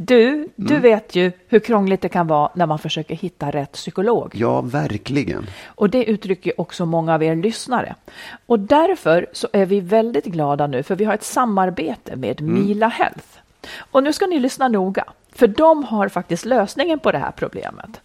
Du, du vet ju hur krångligt det kan vara när man försöker hitta rätt psykolog. Ja, verkligen. Och det uttrycker också många av er lyssnare. Och därför så är vi väldigt glada nu för vi har ett samarbete med Mila Health. Och nu ska ni lyssna noga, för de har faktiskt lösningen på det här problemet.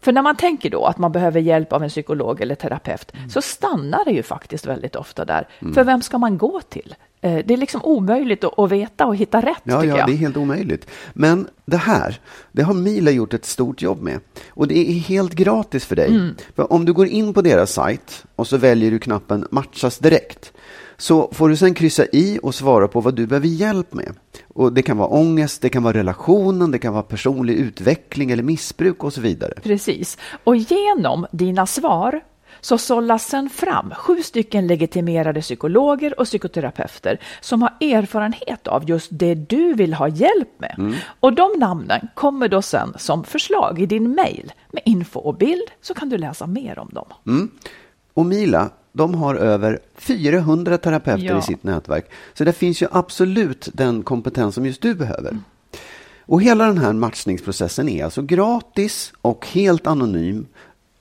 För när man tänker då att man behöver hjälp av en psykolog eller terapeut så stannar det ju faktiskt väldigt ofta där. För vem ska man gå till? Eh, Det är liksom omöjligt att veta och hitta rätt Ja, ja, jag. det är helt omöjligt. Men det här, det har Mila gjort ett stort jobb med. Och det är helt gratis för dig. Mm. För om du går in på deras sajt och så väljer du knappen matchas direkt. Så får du sen kryssa i och svara på vad du behöver hjälp med. Och det kan vara ångest, det kan vara relationen, det kan vara personlig utveckling eller missbruk och så vidare. Precis. Och genom dina svar så sållas sen fram sju stycken legitimerade psykologer och psykoterapeuter som har erfarenhet av just det du vill ha hjälp med. Och de namnen kommer då sen som förslag i din mejl med info och bild så kan du läsa mer om dem. Och Mila, de har över 400 terapeuter Ja. i sitt nätverk. Så det finns ju absolut den kompetens som just du behöver. Och hela den här matchningsprocessen är alltså gratis och helt anonym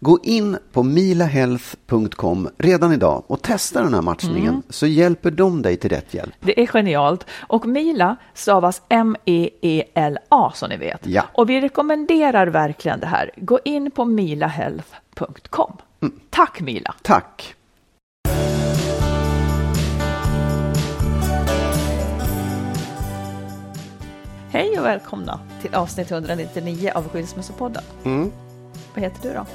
Gå in på milahealth.com redan idag och testa den här matchningen så hjälper de dig till rätt hjälp. Det är genialt. Och Mila stavas M-E-E-L-A som ni vet. Ja. Och vi rekommenderar verkligen det här. Gå in på milahealth.com. Tack Mila! Tack! Hej och välkomna till avsnitt 199 av Skilsmässopodden. Mm. Vad heter du då?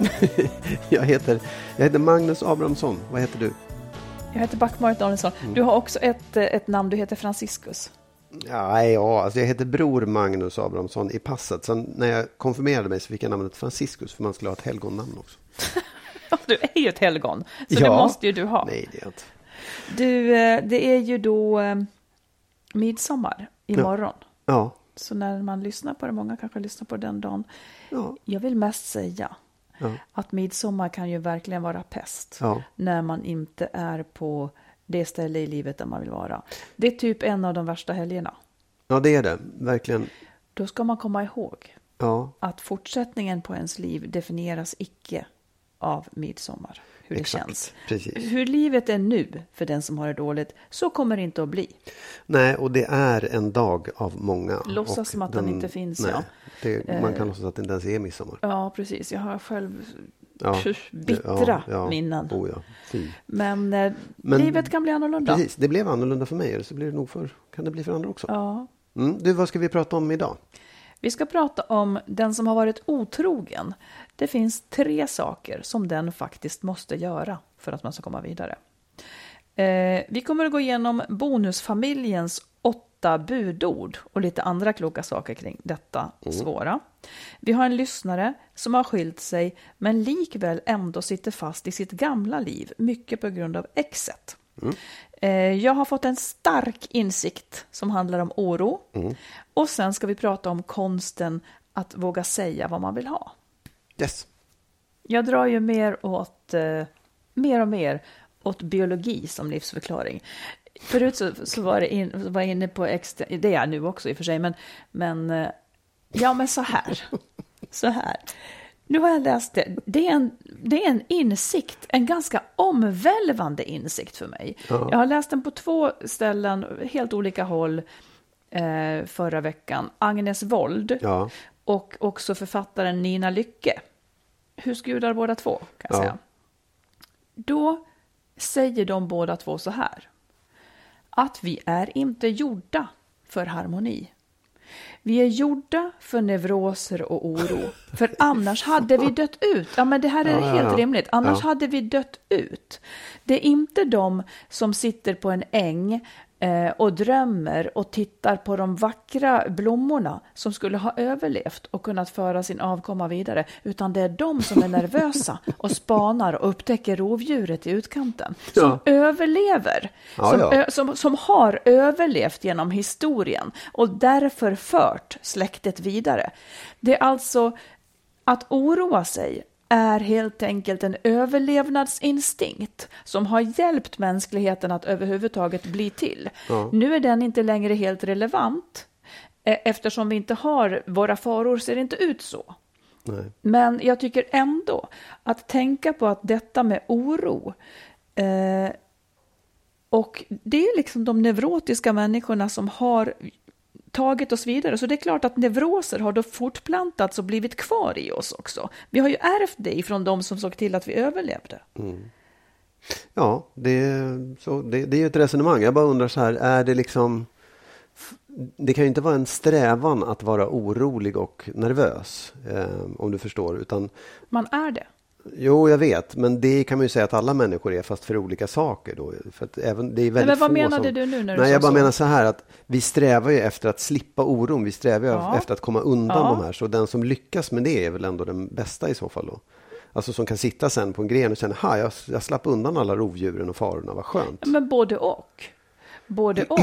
Jag heter, jag heter Magnus Abrahamsson. Vad heter du? Jag heter Back-Marit Danielsson. Du har också ett, eh, ett namn, du heter Franciscus. Ja, ja alltså jag heter Bror Magnus Abrahamsson i passet. Sen när jag konfirmerade mig så fick jag namnet Franciscus för man skulle ha ett helgonnamn också. Ja, Du är ju ett helgon, så det Ja. måste ju du ha. Nej, det är inte. Du, eh, det är ju då eh, midsommar imorgon. Ja, Så när man lyssnar på det, många kanske lyssnar på den dagen. ja, Jag vill mest säga ja. att midsommar kan ju verkligen vara pest. Ja. När man inte är på det ställe i livet där man vill vara. Det är typ en av de värsta helgerna. ja det är det. Verkligen. Då ska man komma ihåg att fortsättningen på ens liv definieras icke av midsommar. Hur det Exakt, känns. precis. Hur livet är nu för den som har det dåligt, så kommer det inte att bli. nej, och det är en dag av många. Låtsas Och som att den inte finns, nej, ja. Det, man kan Eh. låtsas att det inte ens är midsommar. Ja, precis. Jag har själv Ja, det- bittra ja, ja. minnen. Oh, ja. Men, eh, Men- livet kan bli annorlunda. Precis, det blev annorlunda för mig. Så blir det nog för, kan det bli för andra också. Ja. Mm, du, vad ska vi prata om idag? Vi ska prata om den som har varit otrogen. Det finns tre saker som den faktiskt måste göra för att man ska komma vidare. Eh, vi kommer att gå igenom bonusfamiljens åtta budord och lite andra kloka saker kring detta svåra. Vi har en lyssnare som har skilt sig men likväl ändå sitter fast i sitt gamla liv, mycket på grund av exet. Eh, Jag har fått en stark insikt som handlar om oro. Och sen ska vi prata om konsten att våga säga vad man vill ha. Yes. Jag drar ju mer åt, eh, mer och mer åt biologi som livsförklaring. Förut så, så var, det in, var jag inne på extra, det är jag nu också i och för sig, men, men eh, ja men så här. Så här. Nu har jag läst det. Det är en, det är en insikt, en ganska omvälvande insikt för mig. Jag har läst den på två ställen, helt olika håll, eh, förra veckan. Agnes Wold Ja. och också författaren Nina Lycke. Husgudar båda två, kan jag Ja. säga. Då säger de båda två så här. Att vi är inte gjorda för harmoni. Vi är gjorda för neuroser och oro. För annars hade vi dött ut. Ja, men det här är Ja, helt ja. rimligt. Annars hade vi dött ut. Det är inte de som sitter på en äng och drömmer och tittar på de vackra blommorna som skulle ha överlevt och kunnat föra sin avkomma vidare, utan det är de som är nervösa och spanar och upptäcker rovdjuret i utkanten, som Ja. överlever, Ja, som, ja. ö- som, som har överlevt genom historien och därför fört släktet vidare. Det är alltså att oroa sig är helt enkelt en överlevnadsinstinkt som har hjälpt mänskligheten att överhuvudtaget bli till. Nu är den inte längre helt relevant eh, eftersom vi inte har, våra faror ser inte ut så. Nej. Men jag tycker ändå att tänka på att detta med oro eh, och det är liksom de neurotiska människorna som har tagit oss vidare. Så det är klart att neuroser har då fortplantats och blivit kvar i oss också. Vi har ju ärvt det ifrån de som såg till att vi överlevde. Ja, det, är- så, det, det är ju ett resonemang. Jag bara undrar så här, är det liksom... Det kan ju inte vara en strävan att vara orolig och nervös, eh, om du förstår. Utan, Man är det. Jo, jag vet, men det kan man ju säga att alla människor är, fast för olika saker. Då, för att även, det är väldigt men vad menade som, du nu när du Nej, jag bara så? menar så här att vi strävar ju efter att slippa oron. Vi strävar ju Ja. efter att komma undan Ja. de här. Så den som lyckas med det är väl ändå den bästa i så fall då. Alltså som kan sitta sen på en gren och känna, ha, jag, jag slapp undan alla rovdjuren och farorna, vad skönt. Men både och. Både och.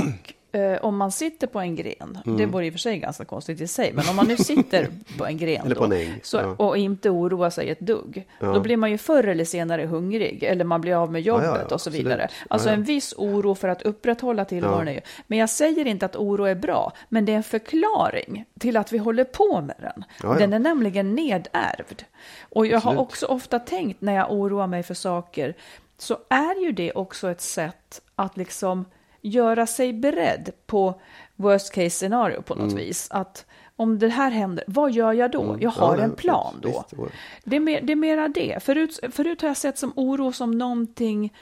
Eh, om man sitter på en gren, det vore i och för sig ganska konstigt i sig, men om man nu sitter på en gren Eller på en äng, så, ja. och inte oroar sig ett dugg, Ja. då blir man ju förr eller senare hungrig, eller man blir av med jobbet Ja, och så absolut. vidare. Ja, Alltså en viss oro för att upprätthålla tillvaron. Ja. Men jag säger inte att oro är bra, men det är en förklaring till att vi håller på med den. Den är nämligen nedärvd. Och jag har Absolut. också ofta tänkt när jag oroar mig för saker, så är ju det också ett sätt att liksom göra sig beredd på worst case scenario på något vis. Att om det här händer, vad gör jag då? Jag har Mm. Ja, en plan visst, då. visst. Det är, mer, det är mera det. Förut, förut har jag sett som oro som någonting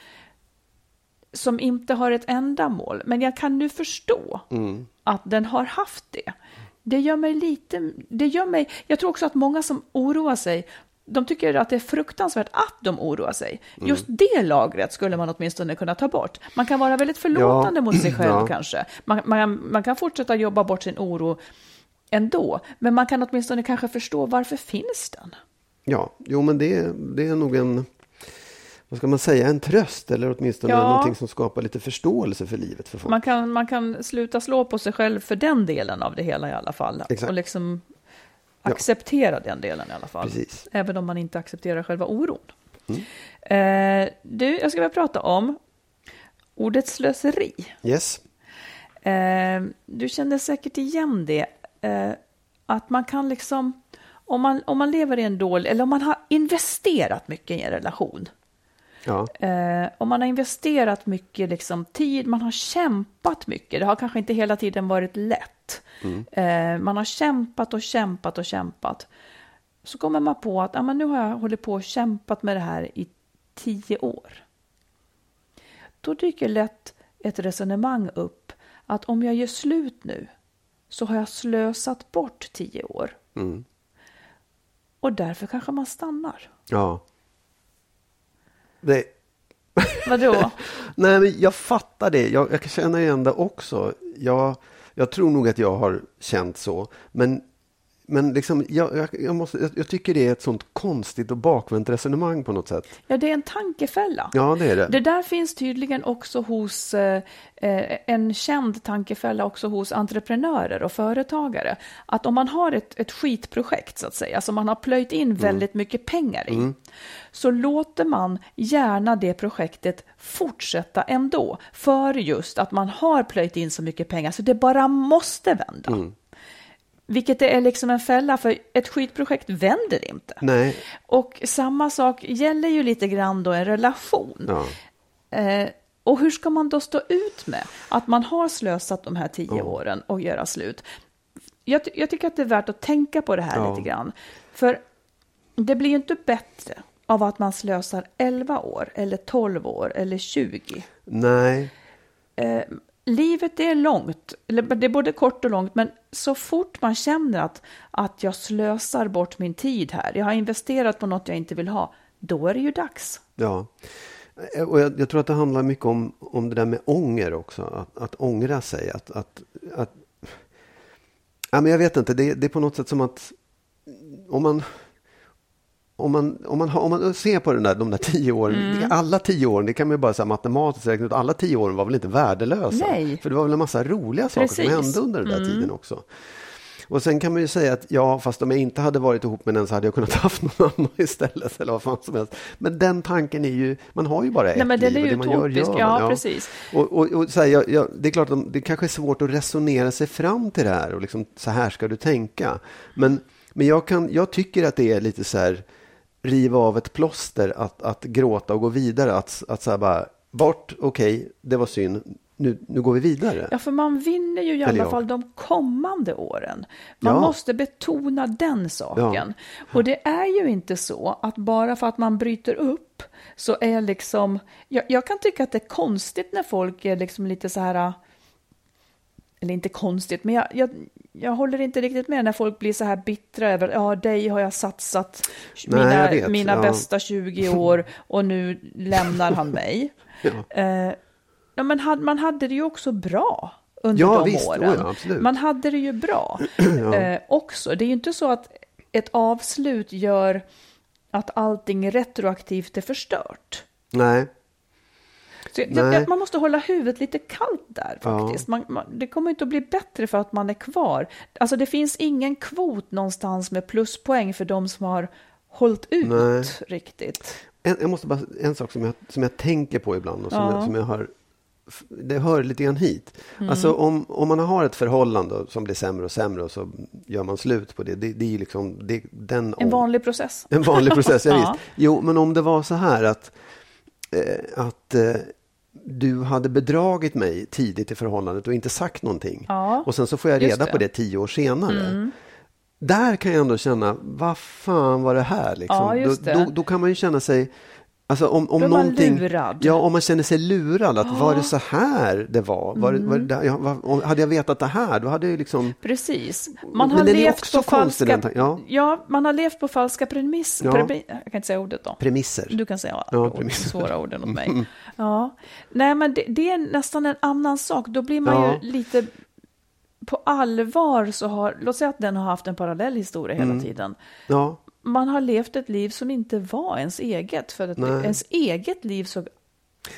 som inte har ett ändamål. Men jag kan nu förstå Mm. att den har haft det. Det gör mig lite... Det gör mig, jag tror också att många som oroar sig, de tycker att det är fruktansvärt att de oroar sig. Mm. Just det lagret skulle man åtminstone kunna ta bort. Man kan vara väldigt förlåtande Ja. mot sig själv Ja. kanske. Man, man, man kan fortsätta jobba bort sin oro ändå. Men man kan åtminstone kanske förstå varför finns den? Ja, jo men det, det är nog en, vad ska man säga, en tröst eller åtminstone Ja. någonting som skapar lite förståelse för livet för folk. Man kan, man kan sluta slå på sig själv för den delen av det hela i alla fall. Exakt. Och liksom. Acceptera den delen i alla fall. Precis. Även om man inte accepterar själva oron. Mm. Eh, du, jag ska vilja prata om ordet slöseri. Yes. Eh, du kände säkert igen det. Eh, att man kan liksom, om man, om man lever i en dålig, eller om man har investerat mycket i en relation. Ja. Eh, om man har investerat mycket liksom, tid, man har kämpat mycket. Det har kanske inte hela tiden varit lätt. Eh, man har kämpat och kämpat och kämpat. Så kommer man på att ah, men nu har jag hållit på och kämpat med det här i tio år. Då dyker lätt ett resonemang upp att om jag gör slut nu så har jag slösat bort tio år. Mm. Och därför kanske man stannar. Ja. Det, Vadå? nej, men jag fattar det. Jag, jag kan känna igen det också. Jag, jag tror nog att jag har känt så. Men men liksom, jag, jag, jag, måste, jag, tycker det är ett sånt konstigt och bakvänt resonemang på något sätt. Ja, det är en tankefälla. Ja, det är det. Det där finns tydligen också hos eh, eh, en känd tankefälla också hos entreprenörer och företagare. Att om man har ett, ett skitprojekt så att säga, som man har plöjt in Mm. väldigt mycket pengar i, så låter man gärna det projektet fortsätta ändå. För just att man har plöjt in så mycket pengar så det bara måste vända. Mm. Vilket är liksom en fälla, för ett skitprojekt vänder inte. Nej, Och samma sak gäller ju lite grann då en relation. ja. Eh, och hur ska man då stå ut med att man har slösat de här tio åren och göra slut? Jag, jag tycker att det är värt att tänka på det här Ja. lite grann. För det blir ju inte bättre av att man slösar 11 år eller 12 år eller 20. Nej, Eh, livet är långt, det är både kort och långt, men så fort man känner att, att jag slösar bort min tid här, jag har investerat på något jag inte vill ha, då är det ju dags. ja. Eh, och jag, jag tror att det handlar mycket om, om det där med ånger också. Att, att ångra sig. Att, att, att, ja, men jag vet inte, det, det är på något sätt som att om man, om man, om man, har, om man ser på den där, de där tio åren, Mm. alla tio åren, det kan man ju bara säga matematiskt räkna ut, alla tio åren var väl inte värdelösa? Nej. För det var väl en massa roliga saker Precis. Mm. som hände under den där tiden också. Och sen kan man ju säga att ja, fast om jag inte hade varit ihop med den så hade jag kunnat haft någon annan istället. Eller vad fan som helst. Men den tanken är ju, man har ju bara ett Nej, men den liv är och ju det man gör, utopisk. gör Ja, man. precis. Och, och, och så här, jag, jag, det är klart att de- det kanske är svårt att resonera sig fram till det här och liksom så här ska du tänka. Men, men jag, kan, jag tycker att det är lite så här riva av ett plåster att, att gråta och gå vidare. Att, att så här bara, bort, okej, det var synd, nu, nu går vi vidare. Ja, för man vinner ju i alla fall de kommande åren. Man Ja. måste betona den saken. Och det är ju inte så att bara för att man bryter upp så är liksom... Jag, jag kan tycka att det är konstigt när folk är liksom lite så här... Eller inte konstigt, men jag, jag, jag håller inte riktigt med när folk blir så här bittra över ja, dig har jag satsat Nej, jag mina, vet, mina ja. bästa 20 år och nu lämnar han mig. Ja. Eh, ja, men had, man hade det ju också bra under Ja, de visst. åren. Oh ja, man hade det ju bra eh, också. Det är ju inte så att ett avslut gör att allting retroaktivt är förstört. Nej, jag, man måste hålla huvudet lite kallt där Ja. faktiskt. Man, man, det kommer inte att bli bättre för att man är kvar. Alltså det finns ingen kvot någonstans med pluspoäng för de som har hållit ut Nej. riktigt. En, jag måste bara, en sak som jag, som jag tänker på ibland och som, Ja. jag, som jag har det hör lite grann hit. Alltså om, om man har ett förhållande som blir sämre och sämre och så gör man slut på det. Det, det är liksom det, den En vanlig process. en vanlig process, ja, Ja. visst. Jo, men om det var så här att, eh, att eh, du hade bedragit mig tidigt i förhållandet och inte sagt någonting. Ja, och sen så får jag reda det. Mm. på det tio år senare. Där kan jag ändå känna, vad fan var det här? Liksom? Ja, då, då, då kan man ju känna sig, alltså om, om Då är man någonting, lurad. ja, om man känner sig lurad, att var det så här det var? var, det- var det Mm. ja, var, hade jag vetat det här, då hade jag liksom Precis. Man har levt på falska... den tan- ja. man har levt på falska premisser. Ja. Premi... Jag kan inte säga ordet då. premisser. Du kan säga Ja, ja, premisser. svåra orden åt mig. Ja. Nej, men det, det är nästan en annan sak. Då blir man Ja. ju lite... På allvar så har... Låt säga att den har haft en parallell historia hela Mm. tiden. Ja, Man har levt ett liv som inte var ens eget. För att Nej. ens eget liv såg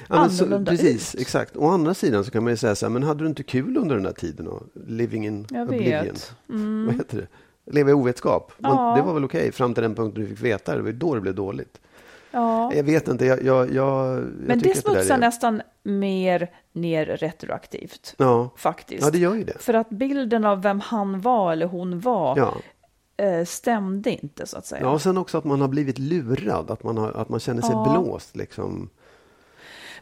så, annorlunda precis, ut. exakt. Å andra sidan så kan man ju säga så här, men hade du inte kul under den här tiden? Och living in Jag oblivion. vet. Mm. Vad heter det? Leva i ovetskap. Ja. Det var väl okej fram till den punkten du fick veta det. Det var då det blev dåligt. Ja. Jag vet inte, jag, jag, jag, Men det smutsar är- nästan mer ner retroaktivt. Ja. Faktiskt. ja, det gör ju det. För att bilden av vem han var eller hon var Ja. Eh, stämde inte så att säga. ja, och sen också att man har blivit lurad. Att man, har, att man känner sig Ja. blåst. Liksom.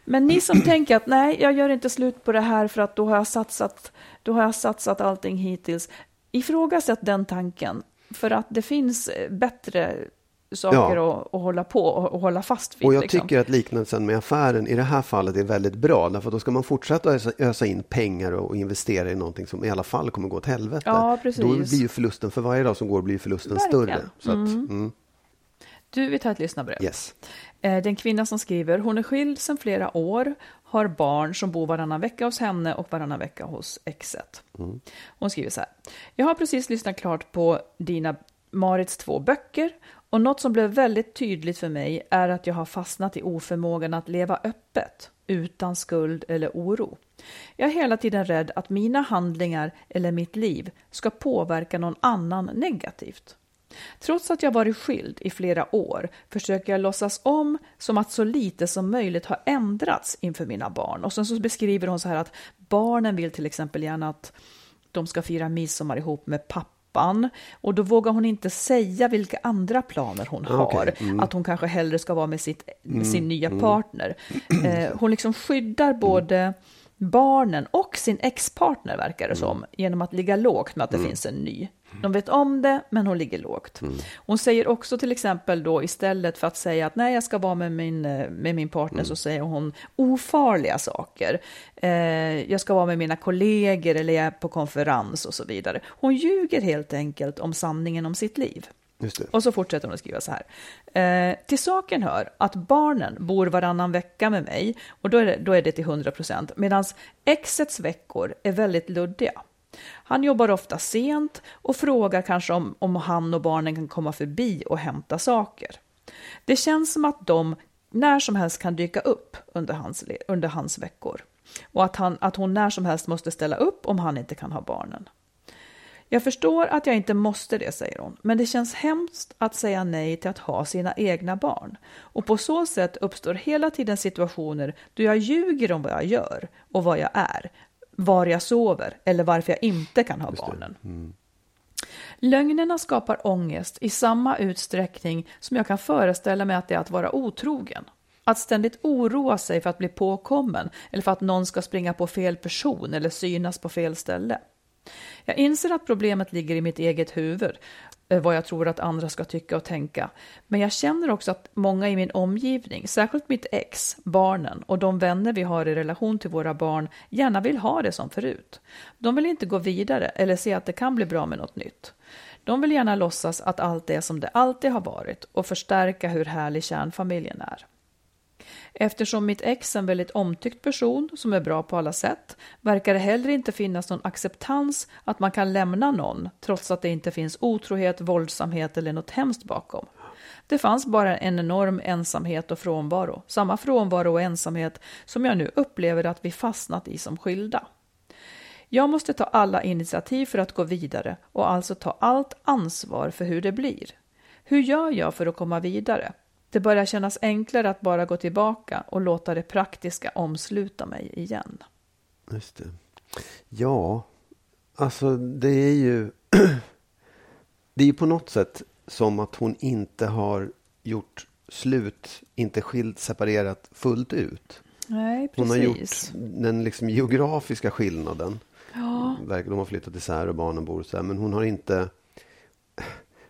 Men ni som tänker att nej, jag gör inte slut på det här för att då har jag satsat, då har jag satsat allting hittills. Ifrågasätt den tanken. För att det finns eh, bättre saker Ja. att, att hålla på och, och hålla fast vid. Och jag liksom. tycker att liknelsen med affären i det här fallet är väldigt bra. Därför att då ska man fortsätta ösa, ösa in pengar och investera i någonting som i alla fall kommer gå åt helvete. Ja, precis. Då blir ju förlusten för varje dag som går blir förlusten Verkligen. större. Så att, mm. Du, vi tar ett lyssnarbrev. yes. Eh, Det är en kvinna som skriver, hon är skild sedan flera år, har barn som bor varannan vecka hos henne och varannan vecka hos exet. Hon skriver så här. Jag har precis lyssnat klart på dina Marits två böcker och något som blev väldigt tydligt för mig är att jag har fastnat i oförmågan att leva öppet, utan skuld eller oro. Jag är hela tiden rädd att mina handlingar eller mitt liv ska påverka någon annan negativt. Trots att jag varit skild i flera år försöker jag låtsas om som att så lite som möjligt har ändrats inför mina barn. Och sen så beskriver hon så här att barnen vill till exempel gärna att de ska fira midsommar ihop med pappa pappan och då vågar hon inte säga vilka andra planer hon har. Okej, mm. Att hon kanske hellre ska vara med sitt, sin nya partner. Eh, hon liksom skyddar både barnen och sin ex-partner verkar det som, genom att ligga lågt med att det finns en ny. De vet om det, men hon ligger lågt. Hon säger också till exempel då istället för att säga att nej, jag ska vara med min, eh, med min partner, så säger hon ofarliga saker. Eh, jag ska vara med mina kollegor eller jag är på konferens och så vidare. Hon ljuger helt enkelt om sanningen om sitt liv. Just det. Och så fortsätter hon att skriva så här. Eh, till saken hör att barnen bor varannan vecka med mig och då är det, då är det till 100 procent. Medan exets veckor är väldigt luddiga. Han jobbar ofta sent och frågar kanske om, om han och barnen kan komma förbi och hämta saker. Det känns som att de när som helst kan dyka upp under hans, under hans veckor. Och att, han, att hon när som helst måste ställa upp om han inte kan ha barnen. Jag förstår att jag inte måste det, säger hon, men det känns hemskt att säga nej till att ha sina egna barn. Och på så sätt uppstår hela tiden situationer då jag ljuger om vad jag gör och vad jag är, var jag sover eller varför jag inte kan ha barnen. Lögnerna skapar ångest i samma utsträckning som jag kan föreställa mig att det är att vara otrogen. Att ständigt oroa sig för att bli påkommen eller för att någon ska springa på fel person eller synas på fel ställe. Jag inser att problemet ligger i mitt eget huvud, eh, vad jag tror att andra ska tycka och tänka. Men jag känner också att många i min omgivning, särskilt mitt ex, barnen och de vänner vi har i relation till våra barn, gärna vill ha det som förut. De vill inte gå vidare eller se att det kan bli bra med något nytt. De vill gärna låtsas att allt är som det alltid har varit och förstärka hur härlig kärnfamiljen är. Eftersom mitt ex är en väldigt omtyckt person som är bra på alla sätt verkar det heller inte finnas någon acceptans att man kan lämna någon trots att det inte finns otrohet, våldsamhet eller något hemskt bakom. Det fanns bara en enorm ensamhet och frånvaro, samma frånvaro och ensamhet som jag nu upplever att vi fastnat i som skilda. Jag måste ta alla initiativ för att gå vidare och alltså ta allt ansvar för hur det blir. Hur gör jag för att komma vidare? Det börjar kännas enklare att bara gå tillbaka och låta det praktiska omsluta mig igen. Just det. Ja, alltså det är ju... det är ju på något sätt som att hon inte har gjort slut, inte skilt, separerat fullt ut. Nej, Hon precis. har gjort den liksom geografiska skillnaden. Ja, De har flyttat isär och barnen bor så här, men hon har inte...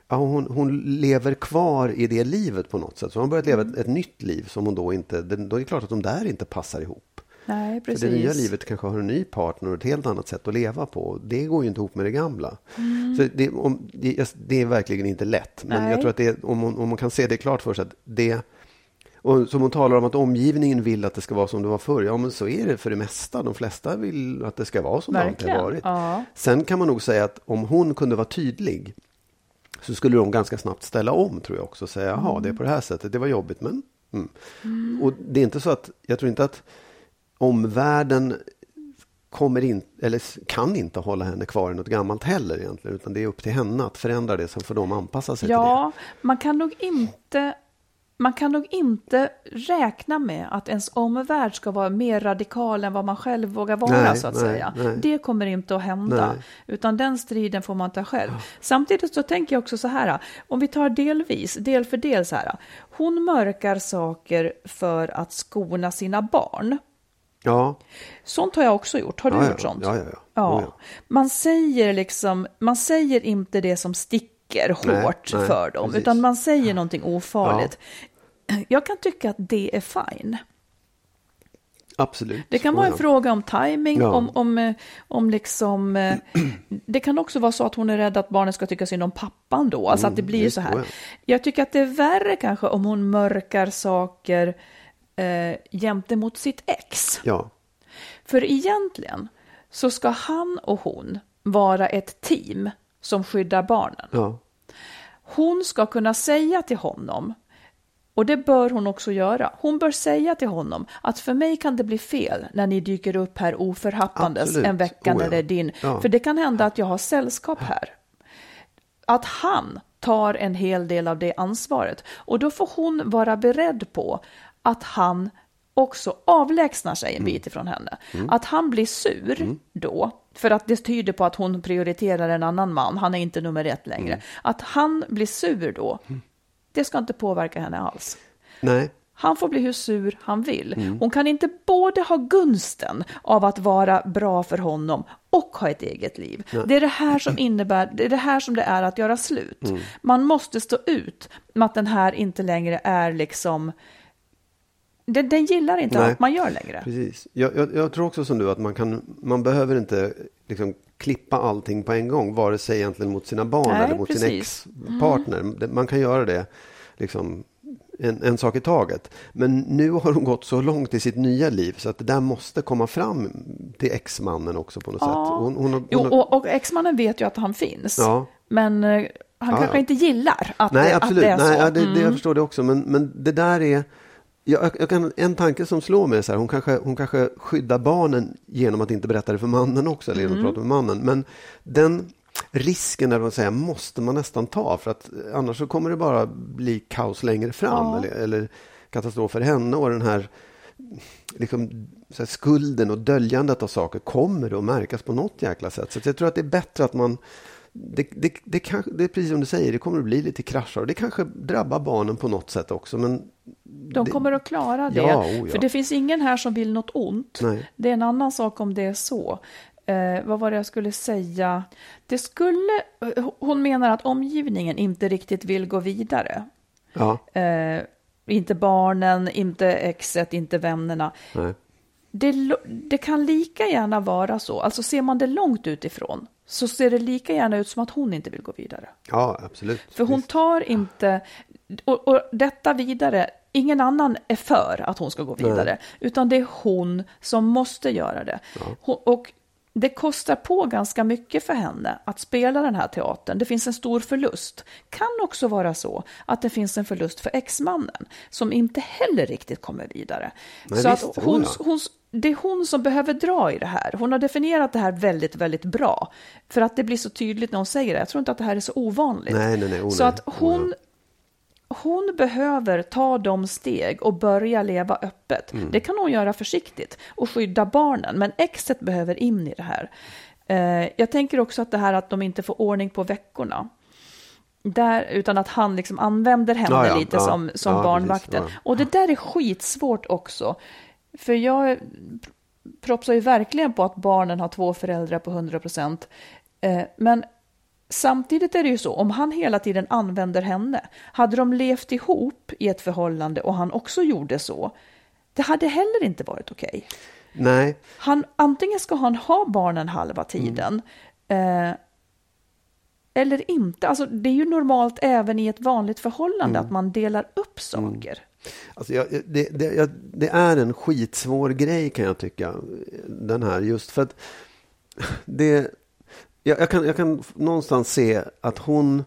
Ja, hon, hon lever kvar i det livet på något sätt. Så hon har börjat leva ett, ett nytt liv som hon då inte... Då är det klart att de där inte passar ihop. nej, precis. För det nya livet kanske har en ny partner och ett helt annat sätt att leva på. Det går ju inte ihop med det gamla. Så det, om, det, det är verkligen inte lätt. Men Nej. jag tror att det, om, hon, om man kan se det klart för sig att det... Och som hon talar om att omgivningen vill att det ska vara som det var förr. Ja, men så är det för det mesta. De flesta vill att det ska vara som det alltid Verkligen. har varit. Ja. Sen kan man nog säga att om hon kunde vara tydlig så skulle de ganska snabbt ställa om tror jag också. och Säga, jaha, det är på det här sättet. Det var jobbigt, men... Mm. Och det är inte så att... Jag tror inte att omvärlden kommer in, eller kan inte hålla henne kvar i något gammalt heller egentligen. Utan det är upp till henne att förändra det. Sen får de anpassa sig till Ja, man kan nog inte man kan nog inte räkna med att ens omvärld ska vara mer radikal än vad man själv vågar vara, Nej, så att nej, säga. nej. Det kommer inte att hända, utan den striden får man ta själv. Samtidigt så tänker jag också så här, om vi tar delvis, del för del så här. Hon mörkar saker för att skona sina barn. Ja, Sånt har jag också gjort. Har du ja, gjort ja, sånt? Ja, ja, ja. Ja. Oh, ja. Man säger liksom, man säger inte det som sticker hårt nej, för dem, precis. utan man säger någonting ofarligt. Jag kan tycka att det är fine. Absolut. Det kan vara en ja. fråga om timing, Ja. om, om, eh, om liksom... eh, Det kan också vara så att hon är rädd att barnen ska tycka synd om pappan då, alltså att det blir visst, så här. ja. Jag tycker att det är värre kanske om hon mörkar saker eh, gentemot sitt ex. Ja, För egentligen så ska han och hon vara ett team som skyddar barnen. ja, Hon ska kunna säga till honom, och det bör hon också göra, hon bör säga till honom att för mig kan det bli fel när ni dyker upp här oförhappandes Absolut. en vecka Oh, när det är din, Ja. för det kan hända att jag har sällskap här. Att han tar en hel del av det ansvaret och då får hon vara beredd på att han också avlägsnar sig en bit ifrån henne. Att han blir sur då, för att det tyder på att hon prioriterar en annan man, han är inte nummer ett längre. Att han blir sur då, det ska inte påverka henne alls. nej, Han får bli hur sur han vill. Hon kan inte både ha gunsten av att vara bra för honom och ha ett eget liv. Det är det här som innebär, det är det här som det är att göra slut. Man måste stå ut med att den här inte längre är liksom, den, den gillar inte Nej. allt man gör längre. precis. Jag, jag, jag tror också som du att man, kan, man behöver inte liksom klippa allting på en gång, vare sig egentligen mot sina barn Nej, eller mot sin precis. ex-partner. Det- Man kan göra det liksom en, en sak i taget. Men nu har hon gått så långt i sitt nya liv så att det där måste komma fram till ex-mannen också på något sätt. Hon, hon, Jo, hon har- och, och exmannen vet ju att han finns. Ja. Men eh, han Ja, kanske ja. inte gillar att, Nej, det, absolut. att det är Nej, så. ja, det, det, jag Mm. förstår det också. Men, men det där är... Jag, jag kan, en tanke som slår mig är så här, hon kanske, hon kanske skyddar barnen genom att inte berätta det för mannen också, eller genom Mm. att prata med mannen. Men den risken, eller vad säga, måste man nästan ta, för att annars så kommer det bara bli kaos längre fram, Ja. eller, eller katastrof för henne och den här liksom, här, skulden och döljandet av saker kommer att märkas på något jäkla sätt. Så jag tror att det är bättre att man det, det, det, kanske, det är precis som du säger, det kommer att bli lite krascher och det kanske drabbar barnen på något sätt också. Men De det- kommer att klara det. Ja, oh ja. För det finns ingen här som vill något ont. Nej. Det är en annan sak om det är så. Eh, vad var det jag skulle säga? Det skulle, hon menar att omgivningen inte riktigt vill gå vidare. Ja, Eh, inte barnen, inte exet, inte vännerna. Det, det kan lika gärna vara så, alltså ser man det långt utifrån, så ser det lika gärna ut som att hon inte vill gå vidare. ja absolut. För hon Visst. tar inte, och, och detta vidare, ingen annan är för att hon ska gå vidare, utan det är hon som måste göra det. Hon, och det kostar på ganska mycket för henne att spela den här teatern. Det finns en stor förlust. Kan också vara så att det finns en förlust för exmannen som inte heller riktigt kommer vidare. Nej, så visst, att hon, hon, det är hon som behöver dra i det här. Hon har definierat det här väldigt, väldigt bra. För att det blir så tydligt när hon säger det. Jag tror inte att det här är så ovanligt. Nej, nej, nej. Oh, så att hon, hon behöver ta de steg och börja leva öppet. Mm. Det kan hon göra försiktigt och skydda barnen. Men exet behöver in i det här. Eh, jag tänker också att det här att de inte får ordning på veckorna. Där, utan att han liksom använder henne Ja, ja, lite ja. som, som barnvakten. precis. Och det där är skitsvårt också. För jag propsar ju verkligen på att barnen har två föräldrar på 100 procent. Eh, men samtidigt är det ju så, om han hela tiden använder henne, hade de levt ihop i ett förhållande och han också gjorde så, det hade heller inte varit okej. Nej, Han, antingen ska han ha barnen halva tiden, eh, eller inte. Alltså, det är ju normalt även i ett vanligt förhållande att man delar upp saker. Alltså jag, det, det, jag, det är en skitsvår grej kan jag tycka. Den här just för att det, jag, jag, kan, jag kan någonstans se att hon,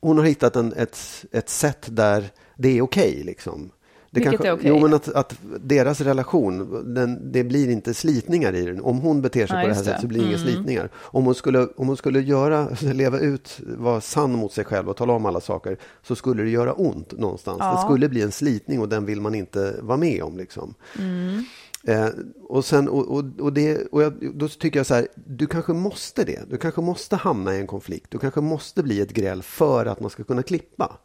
hon har hittat en, ett, ett sätt där det är okej. liksom. Det Vilket är okej? Jo, men att, att deras relation, den, det blir inte slitningar i den. Om hon beter sig Ja, på det här det. sättet så blir det inga Mm. slitningar. Om hon skulle, om hon skulle göra, leva ut, vara sann mot sig själv och tala om alla saker, så skulle det göra ont någonstans. Ja. Det skulle bli en slitning och den vill man inte vara med om. Liksom. Mm. Eh, och sen, och, och, och, det, och jag, då tycker jag så här, du kanske måste det. Du kanske måste hamna i en konflikt. Du kanske måste bli ett gräl för att man ska kunna klippa.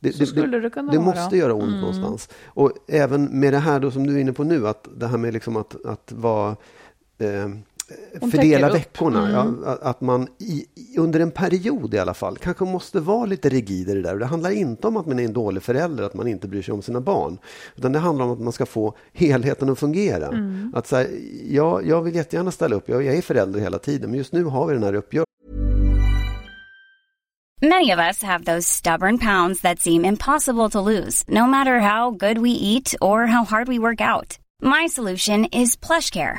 Det, Så skulle det kunna det vara. Mm. måste göra ont någonstans. Och även med det här då som du är inne på nu, att det här med liksom att, att vara eh, Hon fördela veckorna. Mm. Ja, att- man i, under en period i alla fall kanske måste vara lite rigid i det där. Och Det handlar inte om att man är en dålig förälder, att man inte bryr sig om sina barn. Utan det handlar om att man ska få helheten att fungera. Mm. Att så här, ja, jag vill jättegärna ställa upp, jag, jag är förälder hela tiden, men just nu har vi den här uppgörelsen. Many of us have those stubborn pounds that seem impossible to lose, no matter how good we eat or how hard we work out. My solution is PlushCare.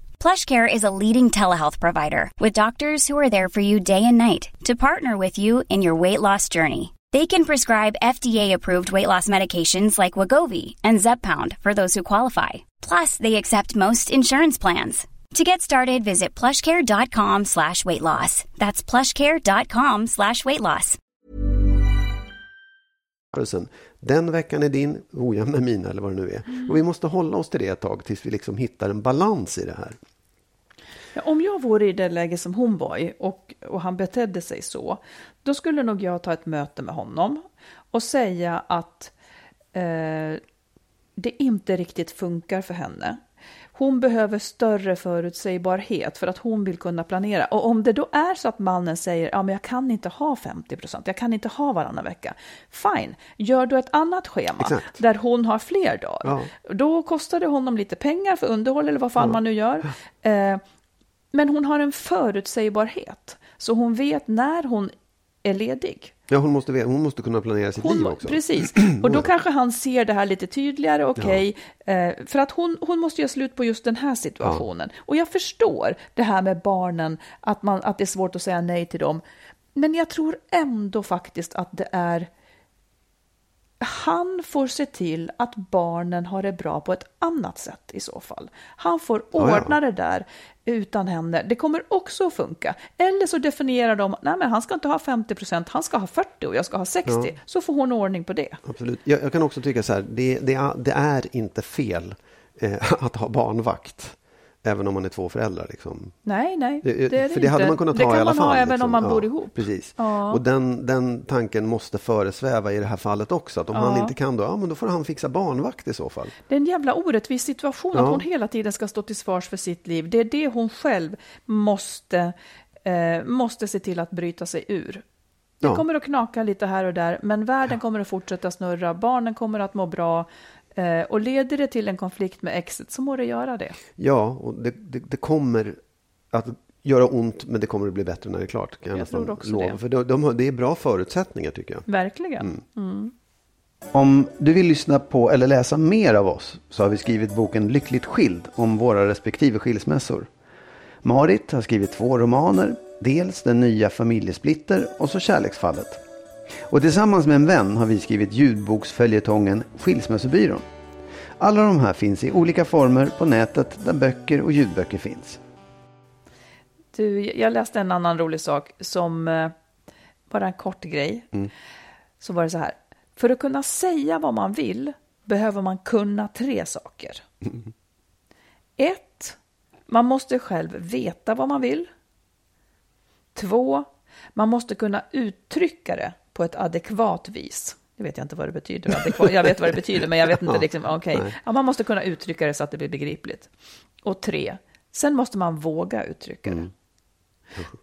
PlushCare is a leading telehealth provider with doctors who are there for you day and night to partner with you in your weight loss journey. They can prescribe FDA-approved weight loss medications like Wagovi and Zepbound for those who qualify. Plus, they accept most insurance plans. To get started, visit plushcare.com slash weight loss. That's plushcare.com slash weight loss. Den veckan är din, oh ojämn med mina eller vad det nu är. Och vi måste hålla oss till det ett tag tills vi liksom hittar en balans i det här. Om jag vore i det läge som hon var i och, och han betedde sig så, då skulle nog jag ta ett möte med honom och säga att eh, det inte riktigt funkar för henne. Hon behöver större förutsägbarhet för att hon vill kunna planera. Och om det då är så att mannen säger ja, men jag kan inte ha 50 procent, jag kan inte ha varannan vecka. Fine, gör du ett annat schema Exakt. där hon har fler dagar. Ja. Då kostar det honom lite pengar för underhåll eller vad fan Ja. man nu gör. Eh, men hon har en förutsägbarhet, så hon vet när hon är ledig. Ja, hon måste, hon måste kunna planera sitt liv Hon, också. precis, och då kanske han ser det här lite tydligare, okej, eh, för att hon, hon måste göra slut på just den här situationen. Och jag förstår det här med barnen, att, man, att det är svårt att säga nej till dem, men jag tror ändå faktiskt att det är han får se till att barnen har det bra på ett annat sätt i så fall. Han får Ja, ja. ordna det där utan henne. Det kommer också att funka. Eller så definierar de, nej men han ska inte ha 50 procent, han ska ha 40 och jag ska ha 60. Ja. Så får hon ordning på det. Absolut. Jag, jag kan också tycka så här, det, det, är, det är inte fel eh, att ha barnvakt. Även om man är två föräldrar. Liksom. Nej, nej, Det, det är för det det hade man kunnat det ha kan i alla man fall. ha även liksom. om man Ja, bor ihop. Precis. Ja. Och den, den tanken måste föresväva i det här fallet också. Att om Ja. han inte kan då, ja men då får han fixa barnvakt i så fall. Det är en jävla orättvis situation Ja. att hon hela tiden ska stå till svars för sitt liv. Det är det hon själv måste, eh, måste se till att bryta sig ur. Det Ja. kommer att knaka lite här och där, men världen kommer att fortsätta snurra, barnen kommer att må bra. Eh, och leder det till en konflikt med exet så må det göra det. Ja, och det, det, det kommer att göra ont men det kommer att bli bättre när det är klart. Kan jag, Jag tror också lova. det. För de, de, det är bra förutsättningar tycker jag. Verkligen. Om du vill lyssna på eller läsa mer av oss så har vi skrivit boken Lyckligt skild om våra respektive skilsmässor. Marit har skrivit två romaner, dels Den nya familjesplitter och så Kärleksfallet. Och tillsammans med en vän har vi skrivit ljudboksföljetongen Skilsmässobyrån. Alla de här finns i olika former på nätet där böcker och ljudböcker finns. Du, jag läste en annan rolig sak som eh, bara en kort grej. Så var det så här. För att kunna säga vad man vill behöver man kunna tre saker. Ett, man måste själv veta vad man vill. Två, man måste kunna uttrycka det på ett adekvat vis. Det vet jag inte vad det betyder. Adekvat. Jag vet vad det betyder, men jag vet inte liksom, nej. Ja, man måste kunna uttrycka det så att det blir begripligt. Och tre, sen måste man våga uttrycka det. Mm.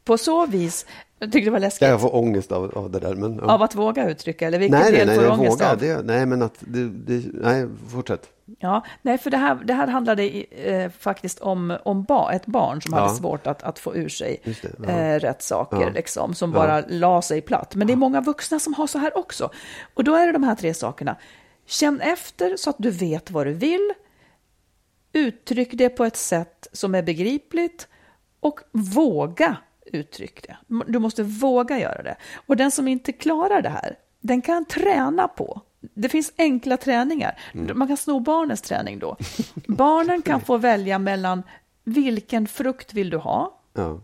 På så vis, jag tyckte det var läskigt, Jag får ångest av, av det där. Men, ja. av att våga uttrycka, eller vilken nej, nej, del nej, får du jag ångest vågar. av? Det, nej, men att det, det, nej, fortsätt. Ja, nej, för det här, det här handlade eh, faktiskt om, om ba, ett barn som Ja. hade svårt att, att få ur sig det, ja. eh, rätt saker, Ja. liksom, som bara la sig platt. Men det är många vuxna som har så här också. Och då är det de här tre sakerna. Känn efter så att du vet vad du vill. Uttryck det på ett sätt som är begripligt och våga uttryck det. Du måste våga göra det. Och den som inte klarar det här, den kan träna på. Det finns enkla träningar. Man kan sno barnens träning då. Barnen kan få välja mellan vilken frukt vill du ha? Ja.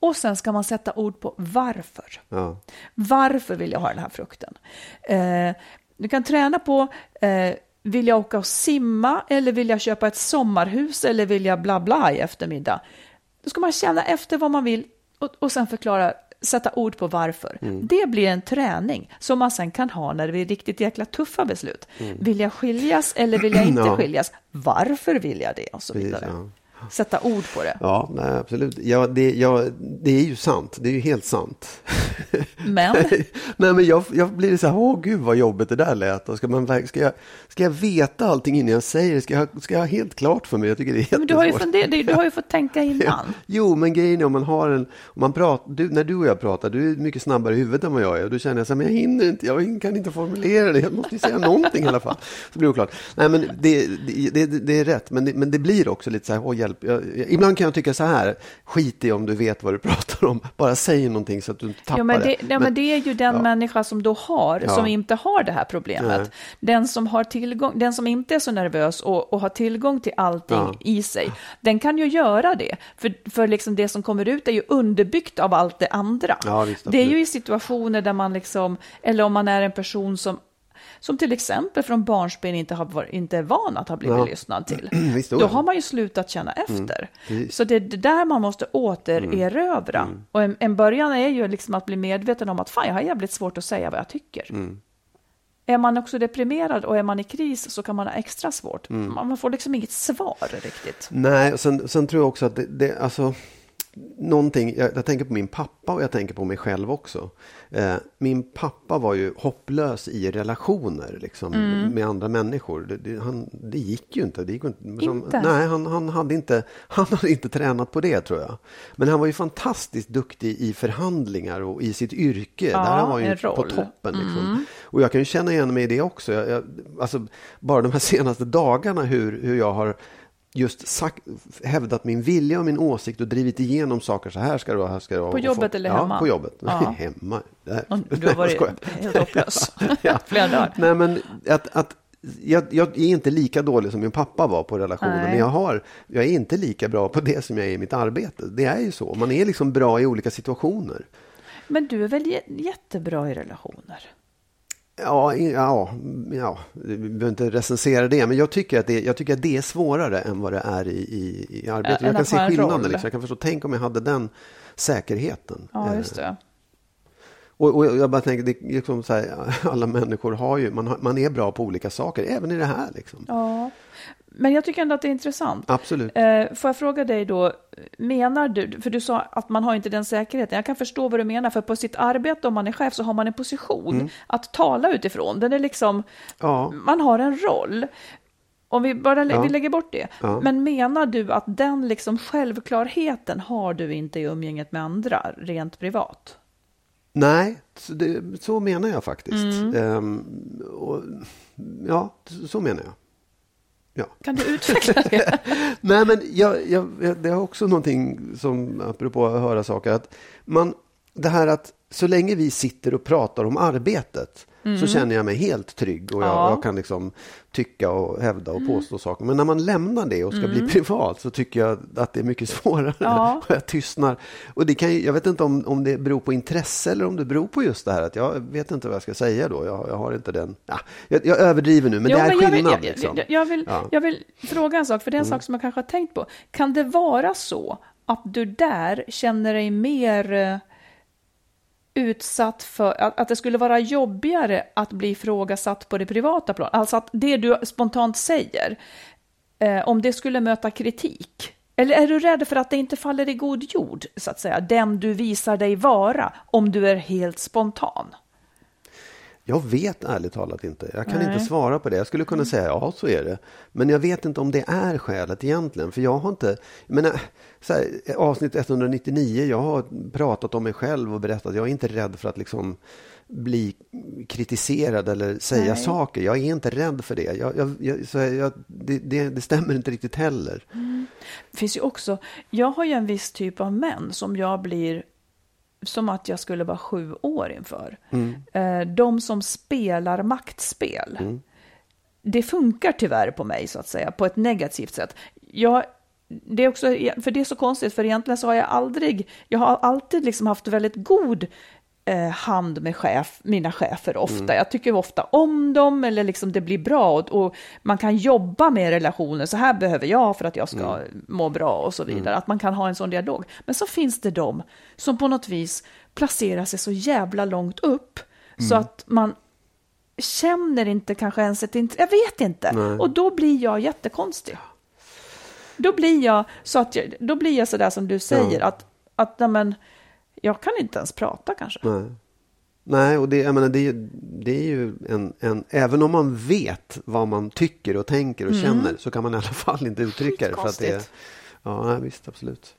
Och sen ska man sätta ord på varför. Ja. Varför vill jag ha den här frukten? Eh, du kan träna på, eh, vill jag åka och simma eller vill jag köpa ett sommarhus eller vill jag bla bla i eftermiddag? Då ska man känna efter vad man vill och, och sen förklara, sätta ord på varför. Det blir en träning som man sen kan ha när det är riktigt jäkla tuffa beslut. Vill jag skiljas eller vill jag inte Ja. skiljas? Varför vill jag det? Och så Precis, vidare. ja. Sätta ord på det. Ja, nej, absolut. Ja, det, ja, det är ju sant. Det är ju helt sant. Men nej, men jag, jag blir så här, åh gud vad jobbigt det där lät. Och ska, man, ska, jag, ska jag veta allting innan jag säger det? Ska jag, ska jag ha helt klart för mig? Jag tycker det är jättesvårt. men du, har ju funder- du har ju fått tänka innan. Jo, men grejen är om man har en... Om man pratar, du, när du och jag pratar, du är mycket snabbare i huvudet än vad jag är. Och då känner jag så här, men jag hinner inte, jag kan inte formulera det. Jag måste ju säga någonting i alla fall. Så blir det oklart. Nej, men det, det, det, det är rätt. Men det, men det blir också lite så här, åh hjälp. Jag, jag, ibland kan jag tycka så här, skit i om du vet vad du pratar om. Bara säg någonting så att du inte tappar Ja men, det, det. ja, men det är ju den ja. människa som då har, som inte har det här problemet. Nej. Den som, har tillgång, den som inte är så nervös och, och har tillgång till allting i sig, den kan ju göra det. För, för liksom det som kommer ut är ju underbyggt av allt det andra. Visst, det är ju i situationer där man liksom, eller om man är en person som som till exempel från barnsben inte, har, inte är van att ha blivit Ja. lyssnad till. Då har man ju slutat känna efter. precis. Så det är det där man måste återerövra. Och en, en början är ju liksom att bli medveten om att fan, jag har jävligt svårt att säga vad jag tycker. Är man också deprimerad och är man i kris så kan man ha extra svårt. Man man får liksom inget svar riktigt. Nej, och sen, sen tror jag också att det, det alltså någonting, jag, jag tänker på min pappa och jag tänker på mig själv också. Eh, min pappa var ju hopplös i relationer liksom, med andra människor. Det, det, han, det gick ju inte. Det gick inte, som, Inte? Nej, han, han, hade inte, han hade inte tränat på det tror jag. Men han var ju fantastiskt duktig i förhandlingar och i sitt yrke. Ja, Där han var ju på toppen. Liksom. Och jag kan ju känna igen mig i det också. Jag, jag, alltså, bara de här senaste dagarna hur, hur jag har just sagt, hävdat min vilja och min åsikt och drivit igenom saker. Så här ska det vara, här ska det vara. På jobbet eller ja, hemma? på jobbet. Ja. hemma. Där. Du har varit helt hopplös. Ja. Flera dagar. Nej, men att, att jag, jag är inte lika dålig som min pappa var på relationer, Nej. men jag, har, jag är inte lika bra på det som jag är i mitt arbete. Det är ju så. Man är liksom bra i olika situationer. Men du är väl jä- jättebra i relationer? Ja, ja, ja, vi behöver inte recensera det, men jag tycker att det, jag tycker att det är svårare än vad det är i, i, i arbetet. Än jag kan se en skillnaden. Liksom. Jag kan förstå, tänk om jag hade den säkerheten. Ja, Eh, just det. Och, och jag bara tänker, det är liksom så här, alla människor har ju, man, har, man är bra på olika saker, även i det här. Liksom. Ja. Men jag tycker ändå att det är intressant. Absolut. Eh, får jag fråga dig då, menar du, för du sa att man har inte den säkerheten, jag kan förstå vad du menar, för på sitt arbete om man är chef så har man en position att tala utifrån. Den är liksom, Mm. Ja. man har en roll. Om vi bara lä- Ja. vi lägger bort det. Ja. Men menar du att den liksom självklarheten har du inte i umgänget med andra, rent privat? Nej, så, det, så menar jag faktiskt. Mm. Ehm, och, ja, så menar jag. Ja. Kan du utveckla det? Nej, men jag, jag, det är också någonting som, apropå att höra saker, att man, det här att så länge vi sitter och pratar om arbetet så känner jag mig helt trygg och jag, Mm. Ja. Mm. jag kan liksom tycka och hävda och påstå saker. Men när man lämnar det och ska bli privat så tycker jag att det är mycket svårare Ja. och jag tystnar. Och det kan, jag vet inte om, om det beror på intresse eller om det beror på just det här att jag vet inte vad jag ska säga då. Jag, jag har inte den, ja, jag, jag överdriver nu men Jo, det är men jag skillnad. Vill, jag, liksom. jag, vill, Ja. Mm. jag vill fråga en sak, för det är en sak som jag kanske har tänkt på. Kan det vara så att du där känner dig mer eh, utsatt för, att, att det skulle vara jobbigare att bli ifrågasatt på det privata planet? Alltså att det du spontant säger, eh, om det skulle möta kritik, eller är du rädd för att det inte faller i god jord, så att säga, den du visar dig vara, om du är helt spontan? Jag vet ärligt talat inte. Jag kan Nej. inte svara på det. Jag skulle kunna säga ja, så är det. Men jag vet inte om det är skälet egentligen. För jag har inte, jag menar, så här, avsnitt 199, jag har pratat om mig själv och berättat. Jag är inte rädd för att liksom bli kritiserad eller säga Nej. saker. Jag är inte rädd för det. Jag, jag, jag, så jag, det, det, det stämmer inte riktigt heller. Det finns ju också, jag har ju en viss typ av män som jag blir som att jag skulle vara sju år inför. Eh, De som spelar maktspel. Det funkar tyvärr på mig så att säga, på ett negativt sätt. Jag det är också, för det är så konstigt, för egentligen så har jag aldrig, jag har alltid liksom haft väldigt god eh, hand med chef, mina chefer ofta. Mm. Jag tycker ofta om dem eller liksom det blir bra och, och, man kan jobba med relationer. Så här behöver jag för att jag ska mm. må bra och så vidare. Mm. Att man kan ha en sån dialog. Men så finns det de som på något vis placerar sig så jävla långt upp så mm. att man känner inte kanske ens ett intresse. Jag vet inte. Nej. Och då blir jag jättekonstig. Då blir jag så att jag, då blir jag så där som du säger ja. att, att men, jag kan inte ens prata kanske. Nej. Nej, och det, jag menar, det, det är ju en, en... Även om man vet vad man tycker och tänker och mm. känner så kan man i alla fall inte uttrycka det. För att det är, ja, visst, absolut.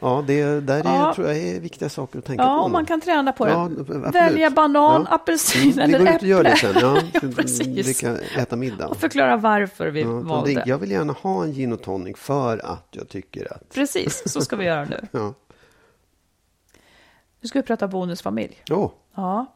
Ja, det där är, ja. tror jag är viktiga saker att tänka ja, på. Ja, man kan träna på det. Ja, Välja banan, ja. apelsin mm, eller äpple. Vi går ut och gör det sen. Ja, ja, precis. Vi kan äta middag. Och förklara varför vi ja, valde. Det, jag vill gärna ha en gin och tonic för att jag tycker att... Precis, så ska vi göra nu. ja. Nu ska vi prata bonusfamilj. Oh. Ja.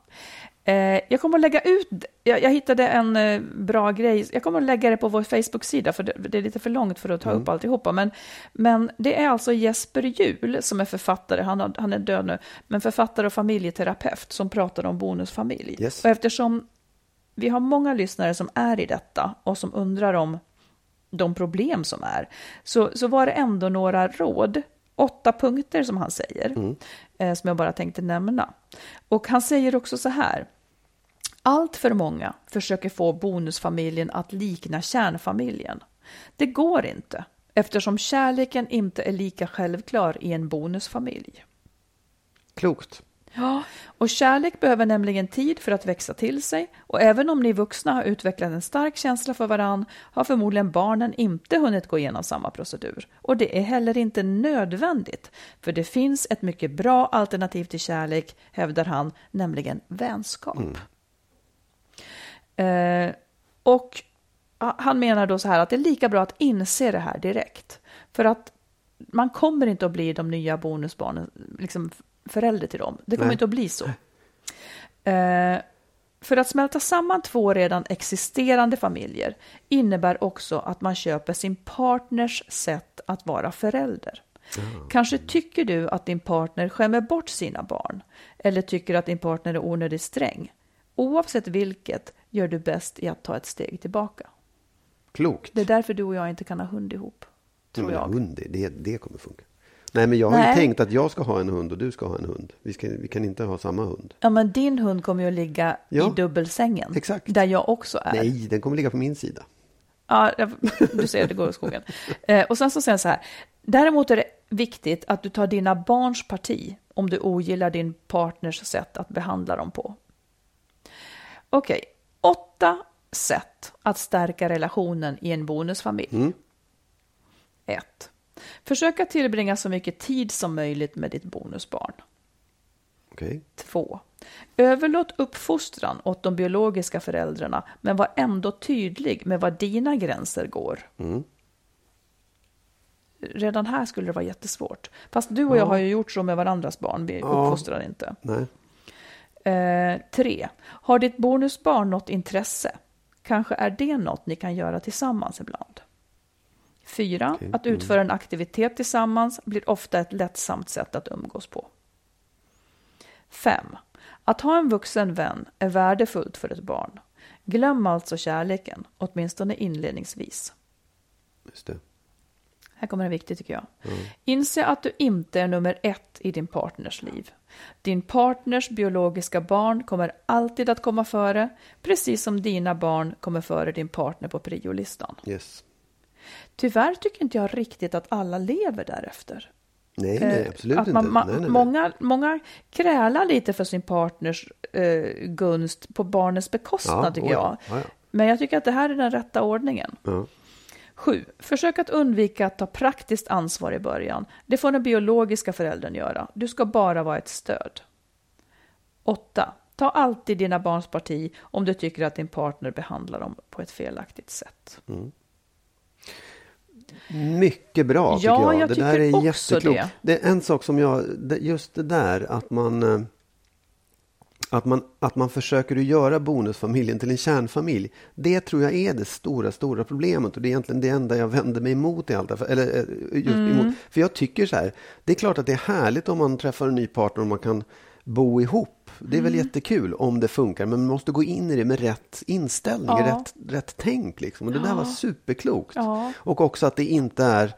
Eh, jag kommer att lägga ut, jag, jag hittade en eh, bra grej, jag kommer att lägga det på vår Facebook-sida, för det, det, är lite för långt för att ta mm. upp alltihopa. Men, men det är alltså Jesper Jul som är författare, han, han är död nu, men författare och familjeterapeut som pratar om bonusfamilj. Yes. Och eftersom vi har många lyssnare som är i detta och som undrar om de problem som är, så, så var det ändå några råd åtta punkter som han säger, mm. eh, som jag bara tänkte nämna. Och han säger också så här. Allt för många försöker få bonusfamiljen att likna kärnfamiljen. Det går inte, eftersom kärleken inte är lika självklar i en bonusfamilj. Klokt. Ja, och kärlek behöver nämligen tid för att växa till sig och även om ni vuxna har utvecklat en stark känsla för varann har förmodligen barnen inte hunnit gå igenom samma procedur. Och det är heller inte nödvändigt, för det finns ett mycket bra alternativ till kärlek, hävdar han, nämligen vänskap. Mm. Eh, och han menar då så här att det är lika bra att inse det här direkt. För att man kommer inte att bli de nya bonusbarnen liksom förälder till dem. Det kommer Nej. inte att bli så. Eh, för att smälta samman två redan existerande familjer innebär också att man köper sin partners sätt att vara förälder. Mm. Kanske tycker du att din partner skämmer bort sina barn eller tycker att din partner är onödigt sträng. Oavsett vilket gör du bäst i att ta ett steg tillbaka. Klokt. Det är därför du och jag inte kan ha hund ihop. Tror ja, jag. Hund, det, det kommer funka. Nej, men jag har ju tänkt att jag ska ha en hund och du ska ha en hund. Vi, ska, vi kan inte ha samma hund. Ja, men din hund kommer ju att ligga ja, i dubbelsängen. Exakt. Där jag också är. Nej, den kommer ligga på min sida. Ja, du ser, det går i skogen. Eh, och sen så säger jag så här. Däremot är det viktigt att du tar dina barns parti om du ogillar din partners sätt att behandla dem på. Okej, okay. åtta sätt att stärka relationen i en bonusfamilj. Mm. Ett. Försöka tillbringa så mycket tid som möjligt med ditt bonusbarn. Okay. Två. Överlåt uppfostran åt de biologiska föräldrarna, men var ändå tydlig med var dina gränser går. Mm. Redan här skulle det vara jättesvårt. Fast du och ja. jag har ju gjort så med varandras barn, vi ja. uppfostrar inte. Nej. Eh, tre. Har ditt bonusbarn något intresse? Kanske är det något ni kan göra tillsammans ibland. Fyra, okay. att mm. utföra en aktivitet tillsammans blir ofta ett lättsamt sätt att umgås på. Fem, att ha en vuxen vän är värdefullt för ett barn. Glöm alltså kärleken, åtminstone inledningsvis. Just det. Här kommer en viktig tycker jag. Mm. Inse att du inte är nummer ett i din partners liv. Din partners biologiska barn kommer alltid att komma före, precis som dina barn kommer före din partner på priolistan. Yes. Tyvärr tycker inte jag riktigt att alla lever därefter. Nej, nej eh, absolut att man, inte. Nej, nej, nej. Många, många krälar lite för sin partners eh, gunst på barnets bekostnad, ja, tycker jag. Ja, ja. Men jag tycker att det här är den rätta ordningen. Ja. 7. Försök att undvika att ta praktiskt ansvar i början. Det får den biologiska föräldern göra. Du ska bara vara ett stöd. 8. Ta alltid dina barns parti om du tycker att din partner behandlar dem på ett felaktigt sätt. Mm. Mycket bra tycker ja, jag. jag det där är jätteklokt. Det. det är en sak som jag, just det där att man, eh, Att man, att man försöker att göra bonusfamiljen till en kärnfamilj. Det tror jag är det stora, stora problemet. Och det är egentligen det enda jag vänder mig emot i allt det. Eller, eh, just Mm. emot. För jag tycker så här, det är klart att det är härligt om man träffar en ny partner och man kan bo ihop. Det är väl Mm. jättekul om det funkar, men man måste gå in i det med rätt inställning, Ja. rätt, rätt tänk. Liksom. Och det där var superklokt. Ja. Och också att det inte är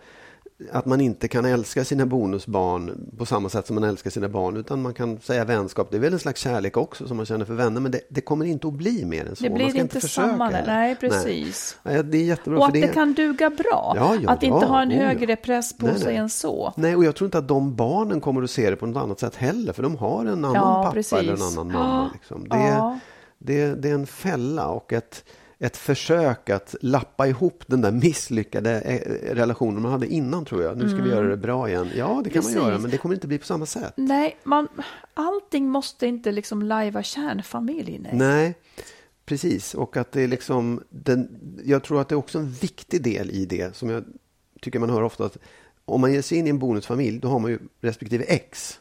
att man inte kan älska sina bonusbarn på samma sätt som man älskar sina barn, utan man kan säga vänskap. Det är väl en slags kärlek också som man känner för vänner, men det, det kommer inte att bli mer än så. Det Man blir ska inte försöka samma. heller. Nej, precis. Nej. det är jättebra. Och för att det kan duga bra. Ja, ja, att inte ja, ha en högre press på Nej, sig nej. än så. Nej, och jag tror inte att de barnen kommer att se det på något annat sätt heller, för de har en annan pappa precis. eller en annan mamma. Liksom. Det, det, det är en fälla och ett, ett försök att lappa ihop den där misslyckade eh, relationen man hade innan, tror jag. Nu ska vi göra det bra igen. Ja, det kan Mm. Precis. man göra, men det kommer inte bli på samma sätt. Nej, man, allting måste inte liksom lajva kärnfamilj. Nej. Nej, precis. Och att det är liksom, den, jag tror att det är också en viktig del i det som jag tycker man hör ofta att om man ger sig in i en bonusfamilj, då har man ju respektive ex.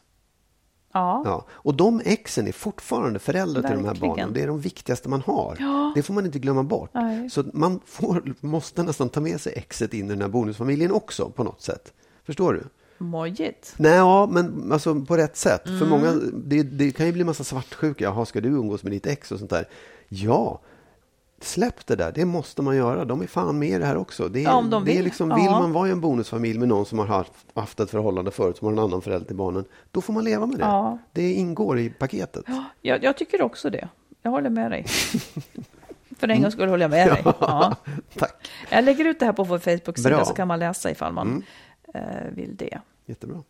Ja. Ja. Och de exen är fortfarande föräldrar till de här Verkligen. barnen. Det är de viktigaste man har. Ja. Det får man inte glömma bort. Nej. Så man får, måste nästan ta med sig exet in i den här bonusfamiljen också på något sätt. Förstår du? Mojigt. Nej, ja, men alltså på rätt sätt. Mm. För många, det, det kan ju bli massa svartsjuka. Jaha, ska du umgås med ditt ex och sånt där? Ja, släpp det där. Det måste man göra. De är fan med i det här också. Det är, Ja, om de det är vill. liksom. Vill man vara i en bonusfamilj med någon som har haft, haft ett förhållande förut, som har en annan förälder till barnen, då får man leva med det. Ja. Det ingår i paketet. Ja, jag, jag tycker också det. Jag håller med dig. För en gångs skull håller jag med dig. Ja. Tack. Jag lägger ut det här på vår Facebook-sida så kan man läsa ifall man Mm. eh, vill det. Jättebra.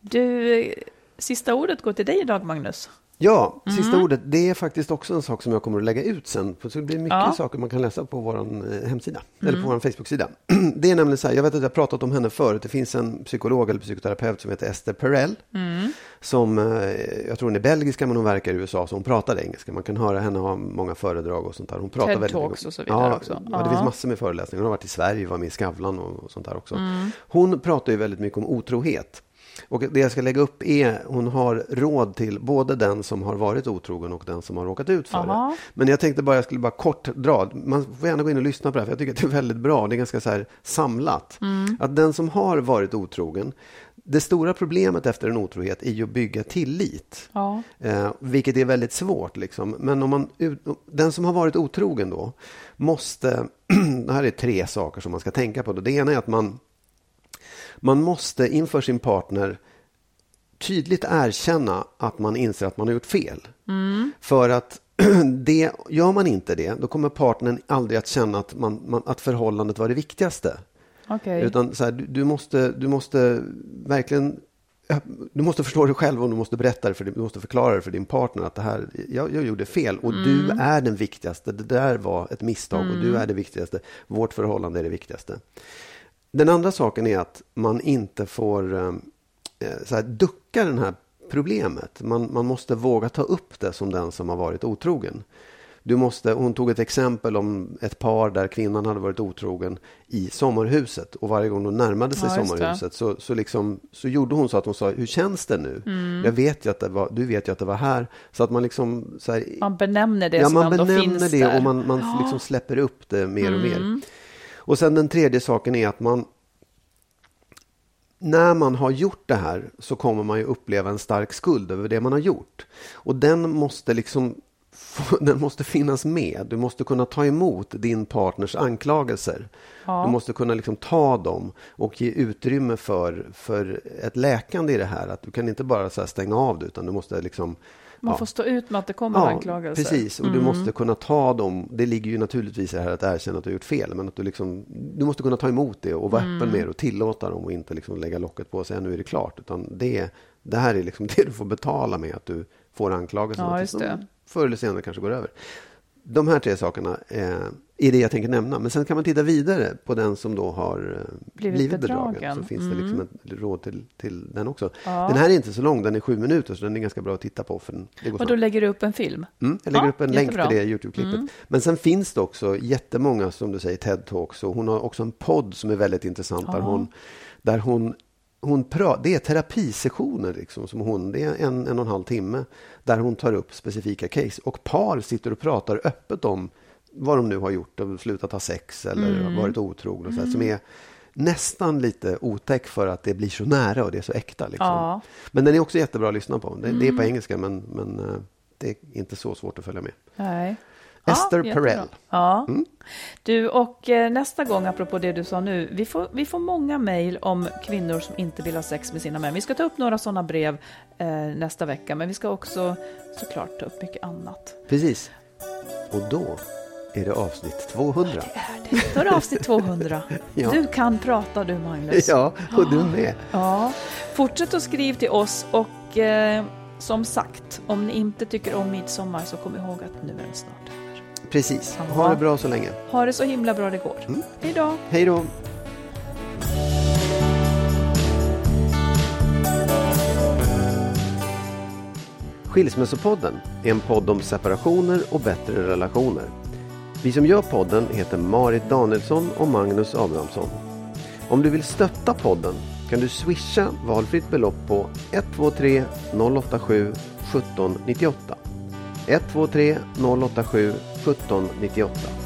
Du, sista ordet går till dig idag, Magnus. Ja, sista Mm. ordet. Det är faktiskt också en sak som jag kommer att lägga ut sen. Så det blir mycket Ja. Mm. saker man kan läsa på vår eh, hemsida. Eller på vår Facebook-sida. Det är nämligen så här, jag vet att jag har pratat om henne förut. Det finns en psykolog eller psykoterapeut som heter Esther Perel. Mm. Som, eh, jag tror hon är belgiska men hon verkar i USA så hon pratar engelska. Man kan höra henne ha många föredrag och sånt där. Hon pratar TED väldigt Talks mycket. och så vidare ja, också. Ja, det finns massor med föreläsningar. Hon har varit i Sverige, var med i Skavlan och, och sånt där också. Mm. Hon pratar ju väldigt mycket om otrohet. Och det jag ska lägga upp är, hon har råd till både den som har varit otrogen och den som har råkat ut för Aha. det. Men jag tänkte bara, jag skulle bara kort dra, man får gärna gå in och lyssna på det här, för jag tycker att det är väldigt bra, det är ganska så här samlat. Att den som har varit otrogen, det stora problemet efter en otrohet är ju att bygga tillit. Ja. Eh, vilket är väldigt svårt. Liksom. Men om man, den som har varit otrogen då måste... det här är tre saker som man ska tänka på. Då. Det ena är att man, man måste inför sin partner tydligt erkänna att man inser att man har gjort fel. För att det, gör man inte det, då kommer partnern aldrig att känna att, man, man, att förhållandet var det viktigaste. Okej. Utan så här, du, du, måste, du måste verkligen du måste förstå det själv och du måste berätta det för din, du måste förklara det för din partner att det här, jag, jag gjorde fel och du är den viktigaste. Det där var ett misstag och du är det viktigaste. Vårt förhållande är det viktigaste. Den andra saken är att man inte får eh, här, ducka det här problemet. Man, man måste våga ta upp det som den som har varit otrogen. Du måste, hon tog ett exempel om ett par där kvinnan hade varit otrogen i sommarhuset. Och varje gång hon närmade sig Ja, sommarhuset så, så, liksom, så gjorde hon så att hon sa, hur känns det nu? Jag vet ju att det var, du vet ju att det var här. Så att man liksom... Så här, Man benämner det ja, som man ändå finns det där. och man, man liksom släpper upp det mer och mer. Och sen den tredje saken är att man när man har gjort det här så kommer man ju uppleva en stark skuld över det man har gjort. Och den måste liksom den måste finnas med. Du måste kunna ta emot din partners anklagelser. Ja. Du måste kunna liksom ta dem och ge utrymme för, för ett läkande i det här. Att du kan inte bara så stänga av det utan du måste liksom Man ja. får stå ut med att det kommer anklagelser. Precis, och du måste kunna ta dem. Det ligger ju naturligtvis i det här att erkänna att du har gjort fel. Men att du, liksom, du måste kunna ta emot det och vara öppen med det och tillåta dem och inte liksom lägga locket på och säga nu är det klart. Utan det, det här är liksom det du får betala med att du får anklagelserna. Ja, just det. de Förr eller senare kanske går över. De här tre sakerna eh, är det jag tänker nämna. Men sen kan man titta vidare på den som då har eh, Blivit blivit, bedragen. bedragen. Så finns det liksom ett råd till, till den också. Ja. Den här är inte så lång, den är sju minuter så den är ganska bra att titta på. För den, det går Och snabbt. då lägger du upp en film? Mm, jag lägger Ja, upp en jättebra. länk till det Youtube-klippet. Men sen finns det också jättemånga, som du säger, TED-talks. Och hon har också en podd som är väldigt intressant. Där hon, där hon, hon pra, det är terapisessioner liksom, som hon, det är en, en och en halv timme där hon tar upp specifika case och par sitter och pratar öppet om vad de nu har gjort, de slutat ha sex eller mm. varit otrogna. Mm. Som är nästan lite otäck för att det blir så nära och det är så äkta. Liksom. Ja. Men den är också jättebra att lyssna på. Det, mm. det är på mm. engelska men, men eh, det är inte så svårt att följa med. Nej. Esther ja, Perel. Ja. Mm. Du, och eh, nästa gång, apropå det du sa nu, vi får, vi får många mejl om kvinnor som inte vill ha sex med sina män. Vi ska ta upp några sådana brev eh, nästa vecka, men vi ska också såklart ta upp mycket annat. Precis. Och då är det avsnitt 200. Ja, det är det. Då är det avsnitt 200. ja. Du kan prata du, Magnus. Ja, och du med. Ja. Fortsätt att skriva till oss och eh, som sagt, om ni inte tycker om midsommar så kom ihåg att nu är den snart över. Precis. Ha det bra så länge. Ha det så himla bra det går. Mm. Hej då. Hej då. Skilsmässopodden är en podd om separationer och bättre relationer. Vi som gör podden heter Marit Danielsson och Magnus Abrahamsson. Om du vill stötta podden kan du swisha valfritt belopp på 123 087 1798. 123 087 1798.